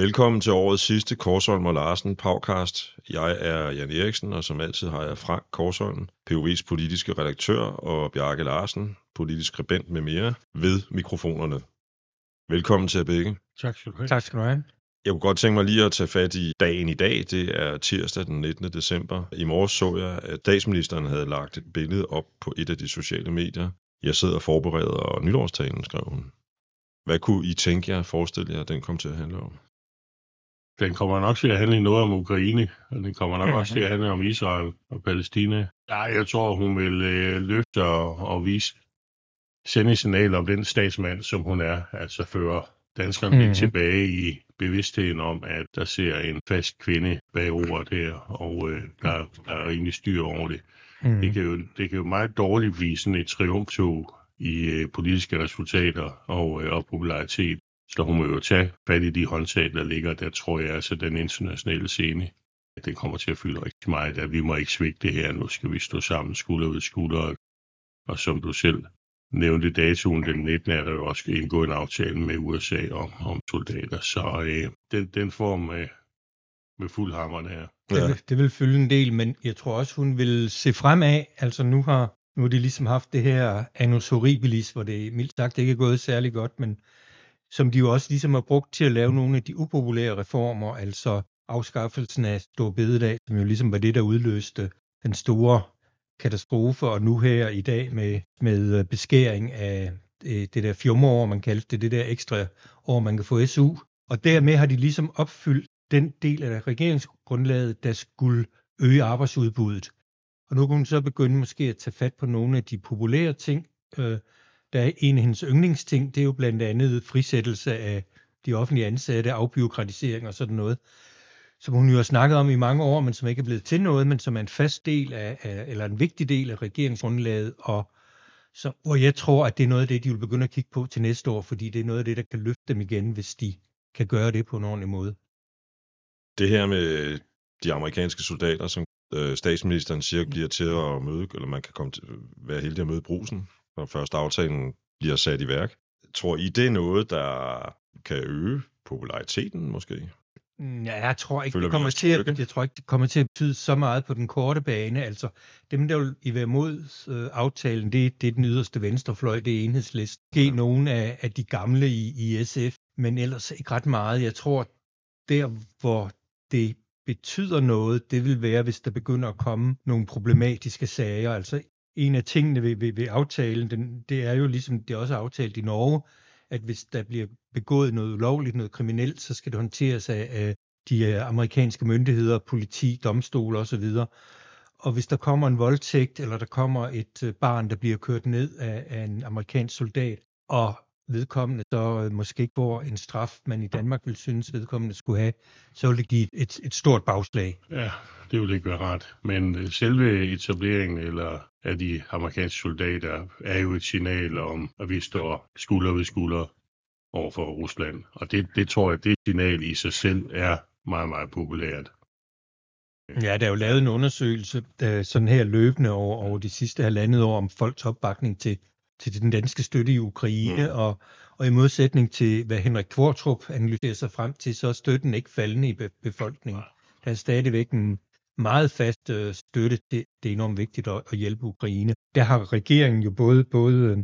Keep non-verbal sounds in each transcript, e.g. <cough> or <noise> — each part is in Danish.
Velkommen til årets sidste Korsholm og Larsen podcast. Jeg er Jan Eriksen, og som altid har jeg Frank Korsholm, POV's politiske redaktør, og Bjarke Larsen, politisk skribent med mere, ved mikrofonerne. Velkommen til jer begge. Tak skal du have. Tak skal du have. Jeg kunne godt tænke mig lige at tage fat i dagen i dag. Det er tirsdag den 19. december. I morges så jeg, at statsministeren havde lagt et billede op på et af de sociale medier. Jeg sidder og forbereder nytårstalen, skrev hun. Hvad kunne I tænke jer, forestille jer, at den kom til at handle om? Den kommer nok til at handle noget om Ukraine, og den kommer nok også til at handle om Israel og Palæstina. Ja, jeg tror, hun vil øh, løfte og, og vise, sende signal om den statsmand, som hun er, altså føre danskerne mm-hmm. lidt tilbage i bevidstheden om, at der ser en fast kvinde bag ordet her, og øh, der, der er rimelig styr over det. Mm. Det, kan jo, det kan jo meget dårligt blive sådan et triumftog i øh, politiske resultater og, øh, og popularitet. Så hun må jo tage fat i de håndtag, der ligger. Der tror jeg altså, den internationale scene, den kommer til at fylde rigtig meget. At vi må ikke svigte det her. Nu skal vi stå sammen skulder ved skulder. Og som du selv nævnte datoen den 19. er der jo også indgået en aftale med USA om, om soldater. Så øh, den, den får med, med fuld hammerne her. Det, vil, det vil fylde en del, men jeg tror også, hun vil se fremad. Altså nu har, nu har de ligesom haft det her annus horribilis, hvor det mildt sagt ikke er gået særlig godt, men som de jo også ligesom har brugt til at lave nogle af de upopulære reformer, altså afskaffelsen af Stor Bededag, som jo ligesom var det, der udløste den store katastrofe, og nu her i dag med, med øh, beskæring af øh, det der fjumreår, man kaldte det, det der ekstra år, man kan få SU. Og dermed har de ligesom opfyldt den del af regeringsgrundlaget, der skulle øge arbejdsudbuddet. Og nu kan man så begynde måske at tage fat på nogle af de populære ting, øh, der er en af hendes yndlingsting, det er jo blandt andet frisættelse af de offentlige ansatte, afbiokratisering og sådan noget, som hun jo har snakket om i mange år, men som ikke er blevet til noget, men som er en fast del af, eller en vigtig del af regeringsgrundlaget, og så, hvor jeg tror, at det er noget af det, de vil begynde at kigge på til næste år, fordi det er noget af det, der kan løfte dem igen, hvis de kan gøre det på en ordentlig måde. Det her med de amerikanske soldater, som øh, statsministeren siger, bliver til at møde, eller man kan komme til, være heldig at møde brusen, når først aftalen bliver sat i værk. Tror I, det er noget, der kan øge populariteten måske? Mm, ja, jeg tror ikke, det kommer til at, jeg tror ikke, det kommer til at betyde så meget på den korte bane. Altså, dem, der vil i være mod øh, aftalen, det, det er den yderste venstrefløj, det er enhedslisten. Det er nogle af, af de gamle i, i SF, men ellers ikke ret meget. Jeg tror, der hvor det betyder noget, det vil være, hvis der begynder at komme nogle problematiske sager. Altså en af tingene ved, ved, ved aftalen, den, det er jo ligesom det er også aftalt i Norge, at hvis der bliver begået noget ulovligt, noget kriminelt, så skal det håndteres af, af de øh, amerikanske myndigheder, politi, domstole osv. Og hvis der kommer en voldtægt, eller der kommer et øh, barn, der bliver kørt ned af, af en amerikansk soldat, og vedkommende så øh, måske ikke får en straf, man i Danmark vil synes, vedkommende skulle have, så vil det give et, et stort bagslag. Ja, det vil ikke være rart. Men øh, selve etableringen eller af de amerikanske soldater er jo et signal om, at vi står skulder ved skulder over for Rusland. Og det, det tror jeg, det signal i sig selv er meget, meget populært. Ja, der er jo lavet en undersøgelse der sådan her løbende over, over de sidste halvandet år om folks opbakning til til den danske støtte i Ukraine, mm. og, og i modsætning til, hvad Henrik Kvartrup analyserer sig frem til, så er støtten ikke faldende i be- befolkningen. Der er stadigvæk en meget fast øh, støtte til, det er enormt vigtigt at, at hjælpe Ukraine. Der har regeringen jo både, både øh,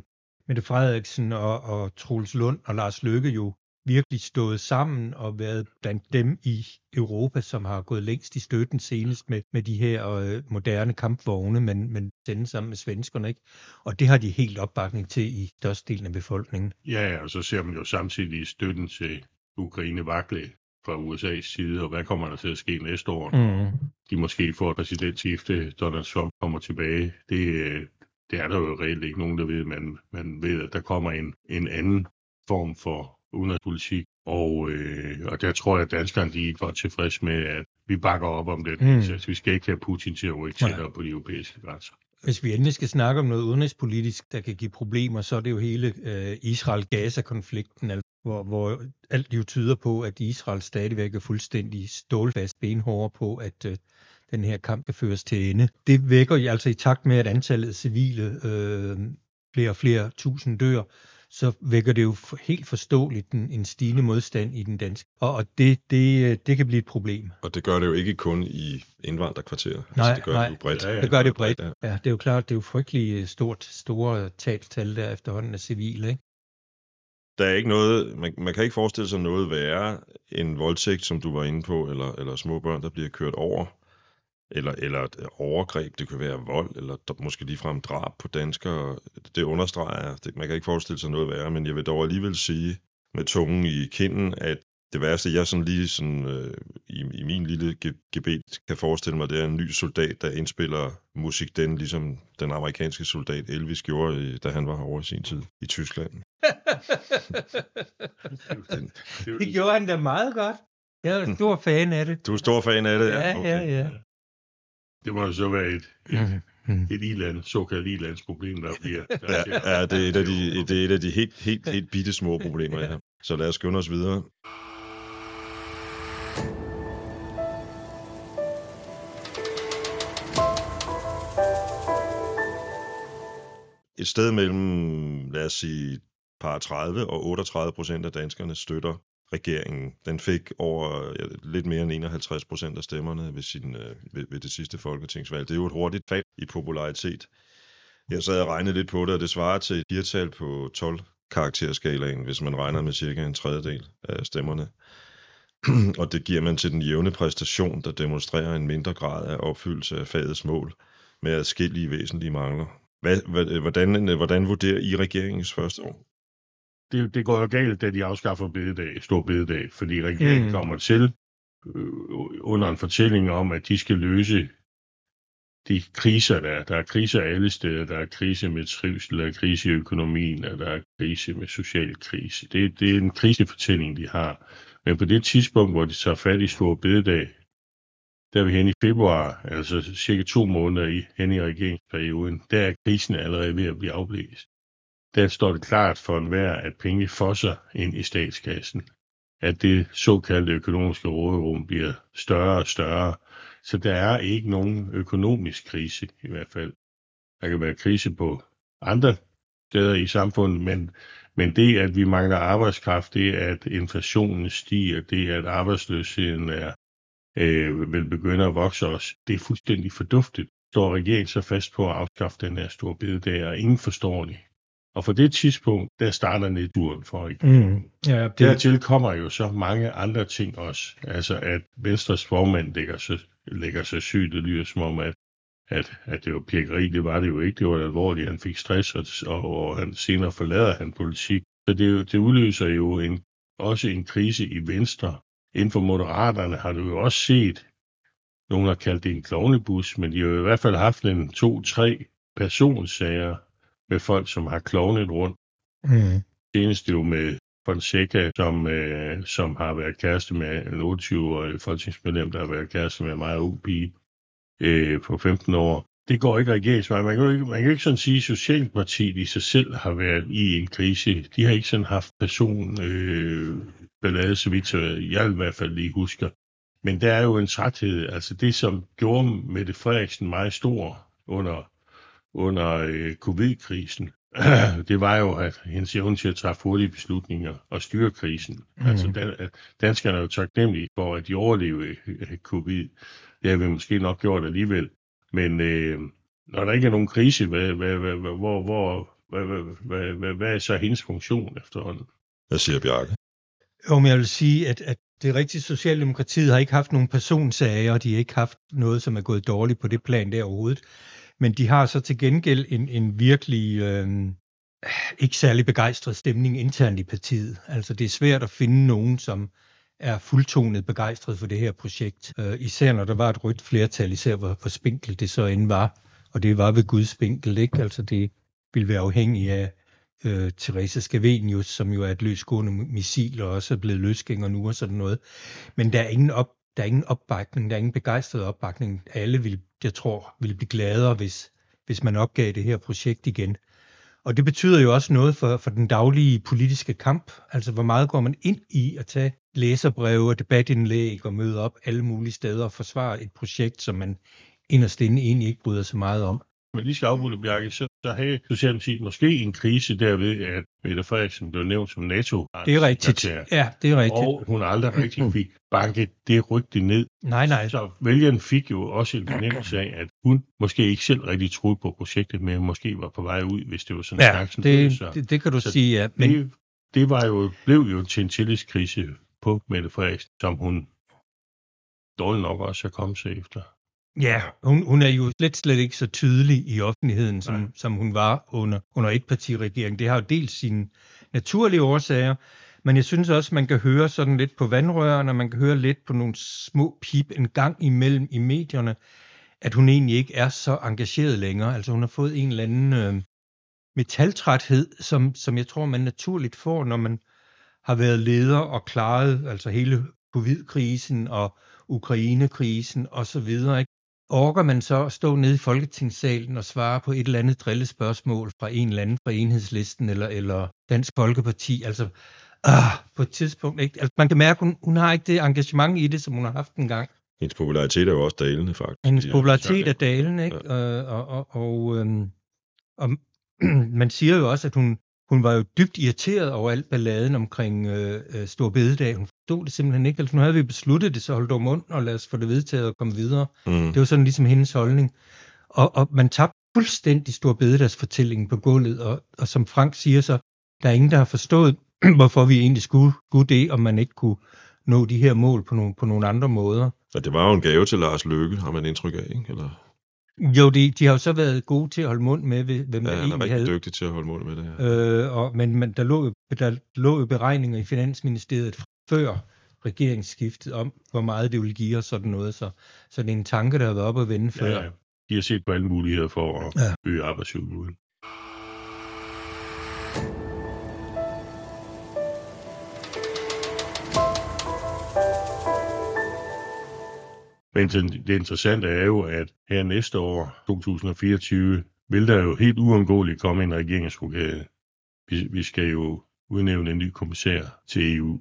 Mette Frederiksen og, og Troels Lund og Lars Løkke jo virkelig stået sammen og været blandt dem i Europa, som har gået længst i støtten senest med, med de her øh, moderne kampvogne, men, men sende sammen med svenskerne. Ikke? Og det har de helt opbakning til i størstedelen af befolkningen. Ja, og så ser man jo samtidig støtten til Ukraine vakle fra USA's side, og hvad kommer der til at ske næste år? Mm. De måske får et præsidentskifte, Donald Trump kommer tilbage. Det, øh, det er der jo reelt ikke nogen, der ved. Man, man ved, at der kommer en, en anden form for udenrigspolitik, og, øh, og der tror jeg, at danskerne de var tilfredse med, at vi bakker op om det. Mm. Altså, vi skal ikke have Putin til at rykke tættere på de europæiske grænser. Hvis vi endelig skal snakke om noget udenrigspolitisk, der kan give problemer, så er det jo hele øh, Israel-Gaza-konflikten, altså, hvor, hvor alt jo tyder på, at Israel stadigvæk er fuldstændig stålfast benhårde på, at øh, den her kamp kan føres til ende. Det vækker altså i takt med, at antallet af civile øh, flere og flere tusind dør, så vækker det jo helt forståeligt en, en stigende modstand i den danske. Og, og det, det, det kan blive et problem. Og det gør det jo ikke kun i indvandrerkvarterer. Nej, altså, det gør nej. det jo bredt. Ja, ja. Det gør det bredt. Ja. Ja, det er jo klart, det er jo frygtelig stort, store tabstal der efterhånden af civile, ikke? Der er ikke noget, man, man kan ikke forestille sig noget værre end voldtægt, som du var inde på, eller, eller små børn, der bliver kørt over, eller, eller et overgreb, det kan være vold, eller måske ligefrem drab på danskere. Det understreger, det, man kan ikke forestille sig noget værre, men jeg vil dog alligevel sige med tungen i kinden, at det værste, jeg sådan lige sådan, øh, i, i min lille ge- gebet kan forestille mig, det er en ny soldat, der indspiller musik, den ligesom den amerikanske soldat Elvis gjorde, øh, da han var herovre i sin tid i Tyskland. Den, <laughs> Det gjorde han da meget godt. Jeg er en stor fan af det. du er stor fan af det? Ja, ja, ja. Det må jo så være et, et, Mm. et iland, såkaldt ilandsproblem, der bliver... Der Ja, ja, det er et af de, det er et af de helt, helt, helt bitte små problemer, ja. Så lad os skynde os videre. Et sted mellem, lad os sige, par 30 og 38 procent af danskerne støtter regeringen. Den fik over ja, lidt mere end 51 procent af stemmerne ved, sin, øh, ved, ved det sidste folketingsvalg. Det er jo et hurtigt fald i popularitet. Jeg sad og regnede lidt på det, og det svarer til et firtal på 12 karakterskalaen, hvis man regner med cirka en tredjedel af stemmerne. <clears throat> og det giver man til den jævne præstation, der demonstrerer en mindre grad af opfyldelse af fagets mål med adskillige væsentlige mangler. Hvad, hvad, hvordan, hvordan vurderer I regeringens første år? Det, det går jo galt, da de afskaffer bededag, stor bededag, fordi regeringen Mm. mm. kommer til øh, under en fortælling om, at de skal løse de kriser, der er. Der er kriser alle steder. Der er krise med trivsel, der er krise i økonomien, og der er krise med social krise. Det, det er en krisefortælling, de har. Men på det tidspunkt, hvor de tager fat i stor bededag, der er vi hen i februar, altså cirka to måneder i, hen i regeringsperioden, der er krisen allerede ved at blive afblæst der står det klart for enhver, at penge fosser ind i statskassen. At det såkaldte økonomiske råderum bliver større og større. Så der er ikke nogen økonomisk krise i hvert fald. Der kan være krise på andre steder i samfundet, men, men det, at vi mangler arbejdskraft, det at inflationen stiger, det at arbejdsløsheden er, øh, vil begynde at vokse os, det er fuldstændig forduftet. Står regeringen så fast på at afskaffe den her store bededag, og ingen forstår det. Og for det tidspunkt, der starter nedturen for regeringen. Mm. Ja, det, Dertil kommer jo så mange andre ting også. Altså at Venstres formand lægger sig, lægger sig syg. Det lyder som om, at, at, at det var pirkeri. Det var det jo ikke. Det var alvorligt. Han fik stress, og, og, og han, senere forlader han politik. Så det, det udløser jo en, også en krise i Venstre. Inden for Moderaterne har du jo også set, nogen har kaldt det en klovnebus, men de har jo i hvert fald haft en to-tre personsager med folk, som har klovnet rundt mm. senest jo med Fonseca, som, øh, som har været kæreste med en 28-årig folketingsmedlem, der har været kæreste med en meget ung pige øh, på 15 år. Det går ikke regeringsvej. Man kan jo ikke, man kan jo ikke sådan sige, at Socialdemokratiet i sig selv har været i en krise. De har ikke sådan haft person øh, ballade, så vidt jeg i hvert fald lige husker. Men der er jo en træthed. Altså det, som gjorde Mette Frederiksen meget stor under, under øh, covid-krisen, <clears throat> det var jo, at hendes evne til at træffe hurtige beslutninger og styre krisen. Mm. Altså, dan- at danskerne er jo taknemmelige for, at de overlevede øh, covid. Det har vi måske nok gjort alligevel. Men øh, når der ikke er nogen krise, hvad, hvad, hvad, hvad, hvor, hvor, hvad, hvad, hvad, hvad, hvad er så hendes funktion efterhånden? Hvad siger Bjarke? Jo, men jeg vil sige, at, at det rigtige Socialdemokratiet har ikke haft nogen personsager, og de har ikke haft noget, som er gået dårligt på det plan der overhovedet. Men de har så til gengæld en, en virkelig øh, ikke særlig begejstret stemning internt i partiet. Altså det er svært at finde nogen, som er fuldtonet begejstret for det her projekt. Øh, især når der var et rødt flertal, især hvor, hvor spinkelt det så end var. Og det var ved Guds spinkel, ikke? Altså det ville være afhængig af øh, Teresa Scavenius, som jo er et løsgående missil og også er blevet løsgænger nu og sådan noget. Men der er ingen op, der er ingen opbakning, der er ingen begejstret opbakning. Alle vil, jeg tror, ville blive gladere, hvis, hvis man opgav det her projekt igen. Og det betyder jo også noget for, for den daglige politiske kamp. Altså, hvor meget går man ind i at tage læserbreve og debatindlæg og møde op alle mulige steder og forsvare et projekt, som man inderst inde egentlig ikke bryder så meget om men lige skal afbryde, Bjarke, så, så havde Socialdemokratiet måske en krise derved, at Mette Frederiksen blev nævnt som NATO. Det er rigtigt. Ja, det er rigtigt. Og hun aldrig rigtig <clears throat> fik banket det rygte ned. Nej, nej. Så vælgeren fik jo også en fornemmelse af, at hun måske ikke selv rigtig troede på projektet, men måske var på vej ud, hvis det var sådan ja, en det, det, det kan du så sige, ja. Men... Det, det var jo, blev jo til en tillidskrise på Mette Frederiksen, som hun dårligt nok også er kommet sig efter. Ja, hun, hun er jo slet, slet ikke så tydelig i offentligheden, som, som hun var under, under etpartiregeringen. Det har jo dels sine naturlige årsager, men jeg synes også, man kan høre sådan lidt på vandrørene, og man kan høre lidt på nogle små pip en gang imellem i medierne, at hun egentlig ikke er så engageret længere. Altså hun har fået en eller anden øh, metaltræthed, som, som jeg tror, man naturligt får, når man har været leder og klaret altså hele covid-krisen og Ukraine-krisen osv. Orker man så at stå nede i Folketingssalen og svare på et eller andet drillespørgsmål fra en eller anden fra enhedslisten eller, eller Dansk Folkeparti? Altså, ah, på et tidspunkt, ikke? Altså, man kan mærke, hun, hun har ikke det engagement i det, som hun har haft en gang. Hendes popularitet er jo også dalende, faktisk. Hendes popularitet er dalende, ikke? Ja. Øh, og, og, og, øhm, og <clears throat> man siger jo også, at hun, hun var jo dybt irriteret over alt balladen omkring øh, øh, Stor Bededag. Hun forstod det simpelthen ikke. Altså, nu havde vi besluttet det, så hold dog mund og lad os få det vedtaget og komme videre. Mm. Det var sådan ligesom hendes holdning. Og, og man tabte fuldstændig Stor Bededags fortælling på gulvet, og, og som Frank siger så, der er ingen, der har forstået, <clears throat> hvorfor vi egentlig skulle, skulle det, om man ikke kunne nå de her mål på nogle, på nogle andre måder. Ja, det var jo en gave til Lars Løkke, har man indtryk af, ikke? Eller? Jo, de, de har jo så været gode til at holde mund med, hvem ja, der egentlig havde. Ja, han er rigtig til at holde mund med det her. Øh, og, men, men der, lå, der lå jo beregninger i Finansministeriet før regeringsskiftet om, hvor meget det ville give os sådan noget. Så, så det er en tanke, der har været op at vende før. Ja, ja. De har set på alle muligheder for at ja. øge arbejdsudbuddet. Men det interessante er jo, at her næste år, 2024, vil der jo helt uundgåeligt komme en regeringsrokade. Vi, vi skal jo udnævne en ny kommissær til EU.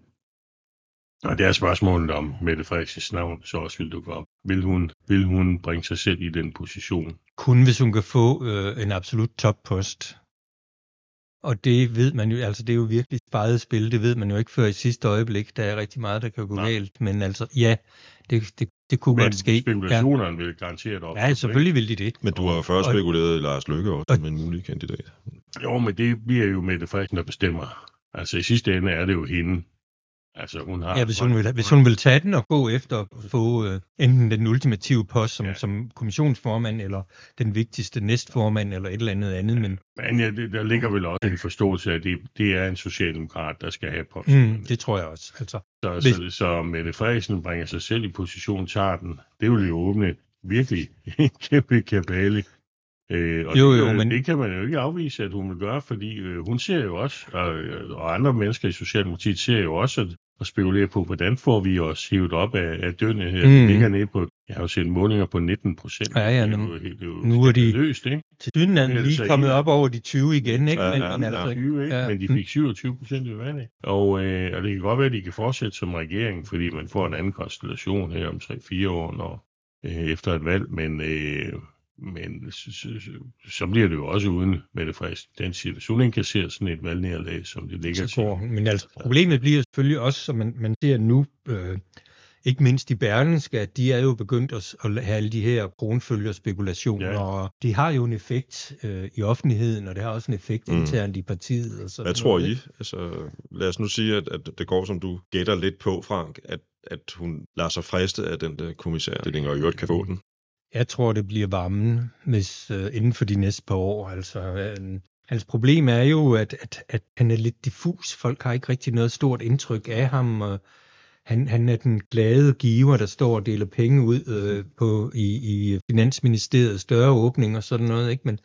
Og det er spørgsmålet om Mette Frederiksens navn så også vil dukke op. Vil hun, vil hun bringe sig selv i den position? Kun hvis hun kan få øh, en absolut toppost. Og det ved man jo, altså det er jo virkelig sparet spil, det ved man jo ikke før i sidste øjeblik. Der er rigtig meget, der kan gå Nej. galt, men altså ja, det, det, det kunne godt ske. spekulationerne ja. vil garanteret op. Ja, selvfølgelig vil de det. Men du har først spekuleret i Lars Løkke også som en mulig kandidat. Jo, men det bliver jo Mette Frederiksen, der bestemmer. Altså i sidste ende er det jo hende, Altså, hun har, ja, hvis hun, vil, hvis hun vil tage den og gå efter at få uh, enten den ultimative post som, ja. som kommissionsformand, eller den vigtigste næstformand, eller et eller andet andet. Men, men ja, det, der ligger vel også en forståelse af, at det, det er en socialdemokrat, der skal have posten. Mm, det tror jeg også. Altså, så, hvis... så, så Mette Frederiksen bringer sig selv i position, tager den. Det vil jo åbne virkelig en kæmpe kabale Øh, og jo, jo, det, men... det kan man jo ikke afvise, at hun vil gøre, fordi øh, hun ser jo også, og, og andre mennesker i Socialdemokratiet ser jo også, at og spekulere på, hvordan får vi os hivet op af, af dønne her. Mm. ligger nede på, jeg har jo set målinger på 19 procent. Ja, ja, nu, det er jo, det er jo nu er de løst, ikke? til er lige kommet op over de 20 igen, ikke? Ja, ja, men, altså, 20, ikke? Ja. men de fik 27 procent i vandet. Og, øh, og det kan godt være, at de kan fortsætte som regering, fordi man får en anden konstellation her om 3-4 år, når, øh, efter et valg, men øh, men så, så, så bliver det jo også uden Mette Frederiksen. Den situation indkasserer sådan et valgnederlag, som det ligger til. Men altså, problemet bliver selvfølgelig også, som man, man ser nu, øh, ikke mindst i Berlingske, at de er jo begyndt at, at have alle de her kronfølgerspekulationer, ja. og de har jo en effekt øh, i offentligheden, og det har også en effekt mm. internt i partiet. Og sådan Hvad tror noget. I? Altså, lad os nu sige, at, at det går, som du gætter lidt på, Frank, at, at hun lader sig friste af den der kommissær, og i øvrigt kan få den. Jeg tror, det bliver varmen hvis, øh, inden for de næste par år. Altså, øh, hans problem er jo, at, at, at han er lidt diffus. Folk har ikke rigtig noget stort indtryk af ham. Og han, han er den glade giver, der står og deler penge ud øh, på, i, i Finansministeriet, større åbning og sådan noget. Ikke? Men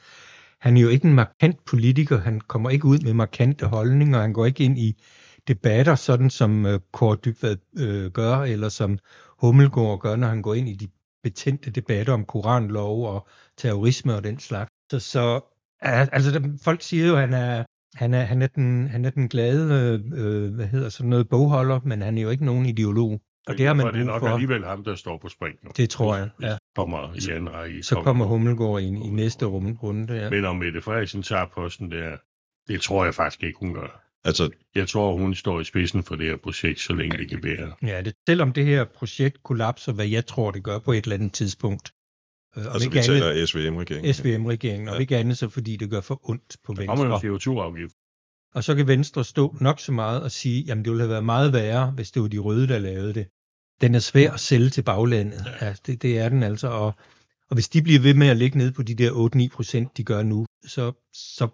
han er jo ikke en markant politiker. Han kommer ikke ud med markante holdninger. Han går ikke ind i debatter, sådan som øh, Kåre Dybvad øh, gør, eller som Hummelgaard gør, når han går ind i de betændte debatter om koranlov og terrorisme og den slags. Så, så altså, folk siger jo, at han er, han er, han er, den, han er den glade, øh, hvad hedder sådan noget, bogholder, men han er jo ikke nogen ideolog. Og det har man det er nok for. alligevel ham, der står på spring. nu. Det tror jeg, ja. Kommer i anden række. Så kommer Hummelgaard ind i næste runde ja. Men om Mette Frederiksen tager posten der, det tror jeg faktisk ikke, hun gør. Altså, Jeg tror, hun står i spidsen for det her projekt, så længe det kan bære. Ja, det, selvom det her projekt kollapser, hvad jeg tror, det gør på et eller andet tidspunkt. Øh, altså vi andet, taler SVM-regeringen. SVM-regeringen, og Ja. ikke andet så fordi det gør for ondt på Der kommer Venstre. jo CO2-afgift. Og så kan Venstre stå nok så meget og sige, jamen det ville have været meget værre, hvis det var de røde, der lavede det. Den er svær at sælge til baglandet. Ja, det, det er den altså. Og, og hvis de bliver ved med at ligge nede på de der 8-9 procent, de gør nu, så, så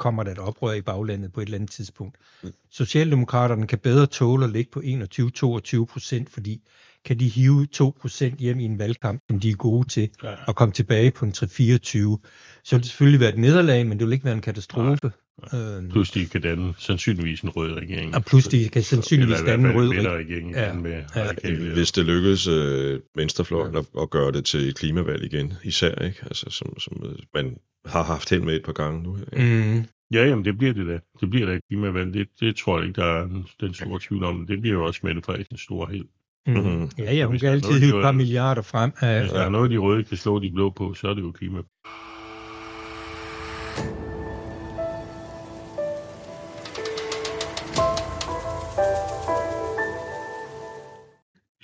kommer der et oprør i baglandet på et eller andet tidspunkt. Mm. Socialdemokraterne kan bedre tåle at ligge på 21-22 procent, fordi kan de hive 2 procent hjem i en valgkamp, som de er gode til, Ja. og komme tilbage på en 3-24, så vil det selvfølgelig være et nederlag, men det vil ikke være en katastrofe. Øh, Plus de kan danne sandsynligvis en rød regering. og pludselig kan sandsynligvis Eller danne en rød regering. Ja. med Ja. Hvis det lykkes øh, venstrefløjen at, at gøre det til et klimavalg igen, især, ikke? Altså, som, som øh, man har haft held med et par gange nu. Ikke? Mm. Ja, jamen det bliver det da. Det bliver da et klimavalg. Det, det tror jeg ikke, der er den- den store tvivl om. Det bliver jo også Mette Frederiksens store held. Mm. Mhm. Ja, ja, hun kan er altid hive de et par milliarder frem. Af, Hvis der er noget, de røde kan slå de blå på, så er det jo klima.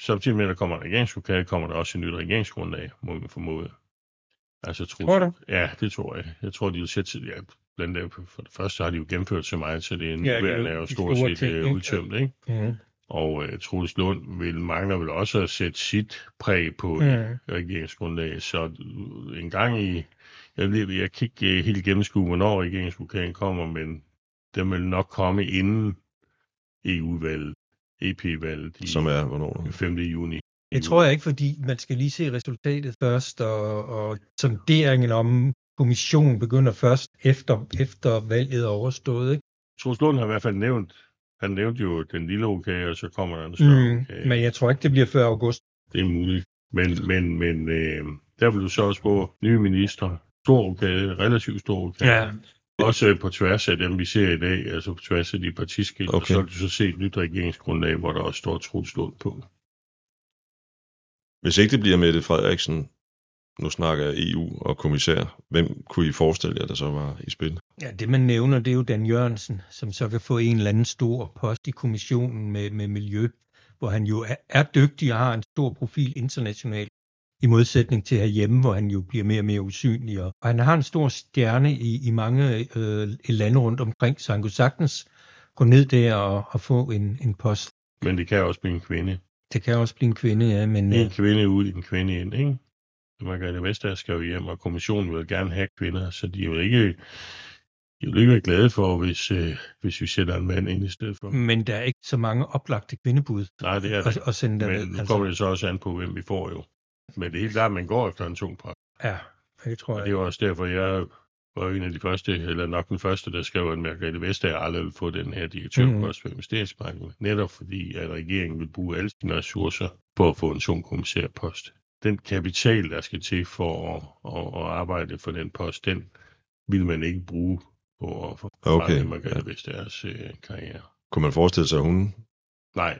Samtidig med, at der kommer en regeringslokale, kommer der også et nyt regeringsgrundlag, må man formode. Altså, Troels- Tror du? Ja, det tror jeg. Jeg tror, de vil sætte... Ja, blandt andet for det første har de jo gennemført så meget, så det er Ja, nuværende er jo stort set ting, øh, udtømt, ikke? mm. Og uh, Troels Lund vil, mangler vel også at sætte sit præg på mm. Mm. regeringsgrundlag. Så øh, en gang i... Jeg, ved, jeg kan ikke øh, helt gennemskue, hvornår regeringsgrundlaget kommer, men den vil nok komme inden EU-valget, EP-valget i Som er, hvornår? 5. juni. Det tror jeg ikke, fordi man skal lige se resultatet først, og, og sonderingen om kommissionen begynder først efter, efter valget er overstået. Ikke? Troels Lund har i hvert fald nævnt, han nævnte jo den lille okay, og så kommer der en større Mm. okay. Men jeg tror ikke, det bliver før august. Det er muligt. Men, men, men øh, der vil du så også få nye minister. Stor rokade, relativt stor rokade. Også øh, på tværs af dem, vi ser i dag, altså på tværs af de partiskilte, okay. Så vil du så se et nyt regeringsgrundlag, hvor der også står Troels Lund på. Hvis ikke det bliver Mette Frederiksen, nu snakker jeg EU og kommissær, hvem kunne I forestille jer, der så var i spil? Ja, det man nævner, det er jo Dan Jørgensen, som så kan få en eller anden stor post i kommissionen med, med miljø, hvor han jo er, er dygtig og har en stor profil internationalt, i modsætning til herhjemme, hvor han jo bliver mere og mere usynlig. Og, og han har en stor stjerne i, i mange øh, lande rundt omkring, så han kunne sagtens gå ned der og, og få en, en post. Men det kan også blive en kvinde. Det kan også blive en kvinde, ja, men En øh, kvinde ud, en kvinde ind, ikke? Margrethe Vestager skal jo hjem, og kommissionen vil gerne have kvinder, så de vil ikke, de vil ikke være glade for, hvis, øh, hvis vi sætter en mand ind i stedet for. men der er ikke så mange oplagte kvindebud Nej, det er at, det. at sende Men nu kommer det så også an på, hvem vi får jo. Men det er helt klart, at man går efter en tung post. Ja, det tror Og jeg. det er jo også derfor, jeg var en af de første, eller nok den første, der skrev, at Margrethe Vestager aldrig ville få den her direktørpost for investeringsbanken. Netop fordi, at regeringen vil bruge alle sine ressourcer på at få en tung kommissærpost. Den kapital, der skal til for at, at, at arbejde for den post, den vil man ikke bruge på at Okay, forandre Margrethe ja. Vestagers øh, karriere. Kunne man forestille sig, at hun... Nej,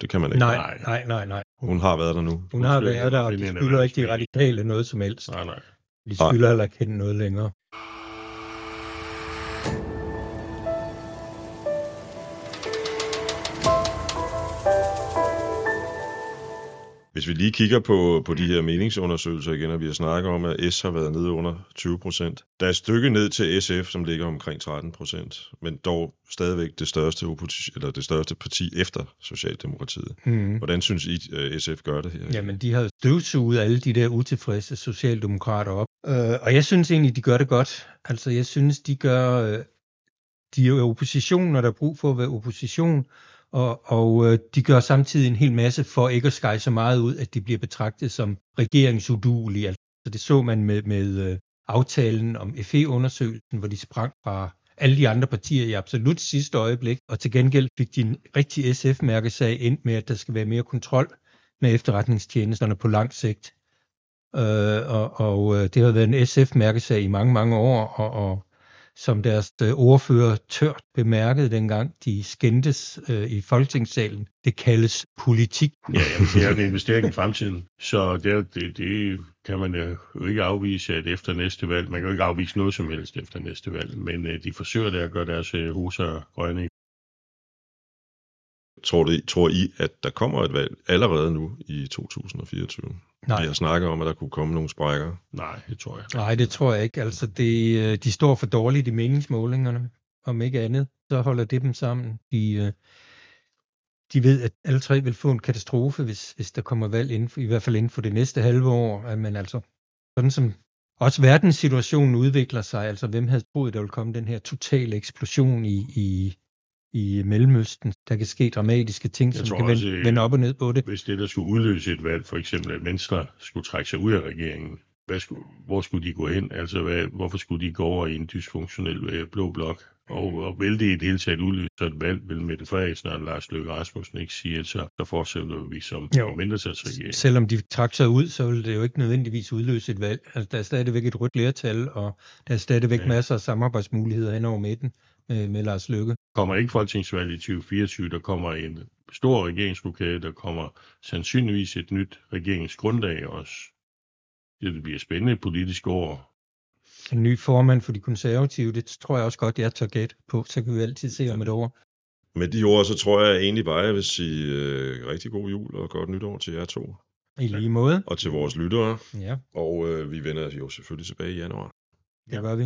Det kan man ikke. Nej, nej, nej, nej. Hun har været der nu. Hun har været der, og de skylder ikke de radikale noget som helst. nej, nej. De skylder heller ikke hende noget længere. Hvis vi lige kigger på, på de her meningsundersøgelser igen, og vi har snakket om, at S har været nede under 20 procent. Der er et stykke ned til SF, som ligger omkring 13 procent, men dog stadigvæk det største, eller det største parti efter Socialdemokratiet. Mm. Hvordan synes I, øh, SF gør det her? Jamen, de har støvsuget alle de der utilfredse socialdemokrater op. Øh, og jeg synes egentlig, de gør det godt. Altså, jeg synes, de gør... Øh, de er jo opposition, når der er brug for at være opposition, og, og øh, de gør samtidig en hel masse for ikke at skære så meget ud, at de bliver betragtet som regeringsudulige. Altså, det så man med, med øh, aftalen om FE-undersøgelsen, hvor de sprang fra alle de andre partier i absolut sidste øjeblik, og til gengæld fik de en rigtig SF-mærkesag ind med, at der skal være mere kontrol med efterretningstjenesterne på lang sigt. Øh, og og øh, det har været en SF-mærkesag i mange, mange år, og, og som deres øh, ordfører tørt bemærkede dengang de skændtes øh, i Folketingssalen. Det kaldes politik. Ja, jamen, det er en investering i fremtiden, så det, det, det kan man øh, jo ikke afvise, at efter næste valg, man kan jo ikke afvise noget som helst efter næste valg, men øh, de forsøger der at gøre deres øh, grønne. Tror, det, tror I, at der kommer et valg allerede nu i 2024? Nej. Vi har snakket om, at der kunne komme nogle sprækker. Nej, det tror jeg. Nej, det tror jeg ikke. Altså, det, øh, de står for dårligt i meningsmålingerne, om ikke andet. Så holder det dem sammen. De, øh, de ved, at alle tre vil få en katastrofe, hvis, hvis der kommer valg inden for, i hvert fald inden for det næste halve år. Men altså, sådan som også verdenssituationen udvikler sig, altså hvem havde troet, der ville komme den her totale eksplosion i, i, i Mellemøsten. Der kan ske dramatiske ting, Jeg som kan også, vende, øh, vende op og ned på det. Hvis det, der skulle udløse et valg, for eksempel at Venstre skulle trække sig ud af regeringen, hvad skulle, hvor skulle de gå hen? Altså, hvad, hvorfor skulle de gå over i en dysfunktionel øh, blå blok? Og, og vil det i det hele taget udløse et valg, vil Mette Frederiksen og Lars Løkke Rasmussen ikke sige, at så, så fortsætter vi som mindretalsregering? Selvom de trak sig ud, så ville det jo ikke nødvendigvis udløse et valg. Altså, der er stadigvæk et rødt flertal, og der er stadigvæk Ja. masser af samarbejdsmuligheder hen over midten med, med Lars Løkke. Kommer ikke folketingsvalg i 2024, der kommer en stor regeringsrokade, der kommer sandsynligvis et nyt regeringsgrundlag også. Det bliver spændende politisk år. En ny formand for de konservative, det tror jeg også godt, jeg tør gætte på. Så kan vi altid se om et år. Med de ord, så tror jeg egentlig bare, at jeg vil sige øh, rigtig god jul og godt nytår til jer to. I lige måde. Og til vores lyttere. Ja, Og øh, vi vender jo selvfølgelig tilbage i januar. det Ja. gør vi.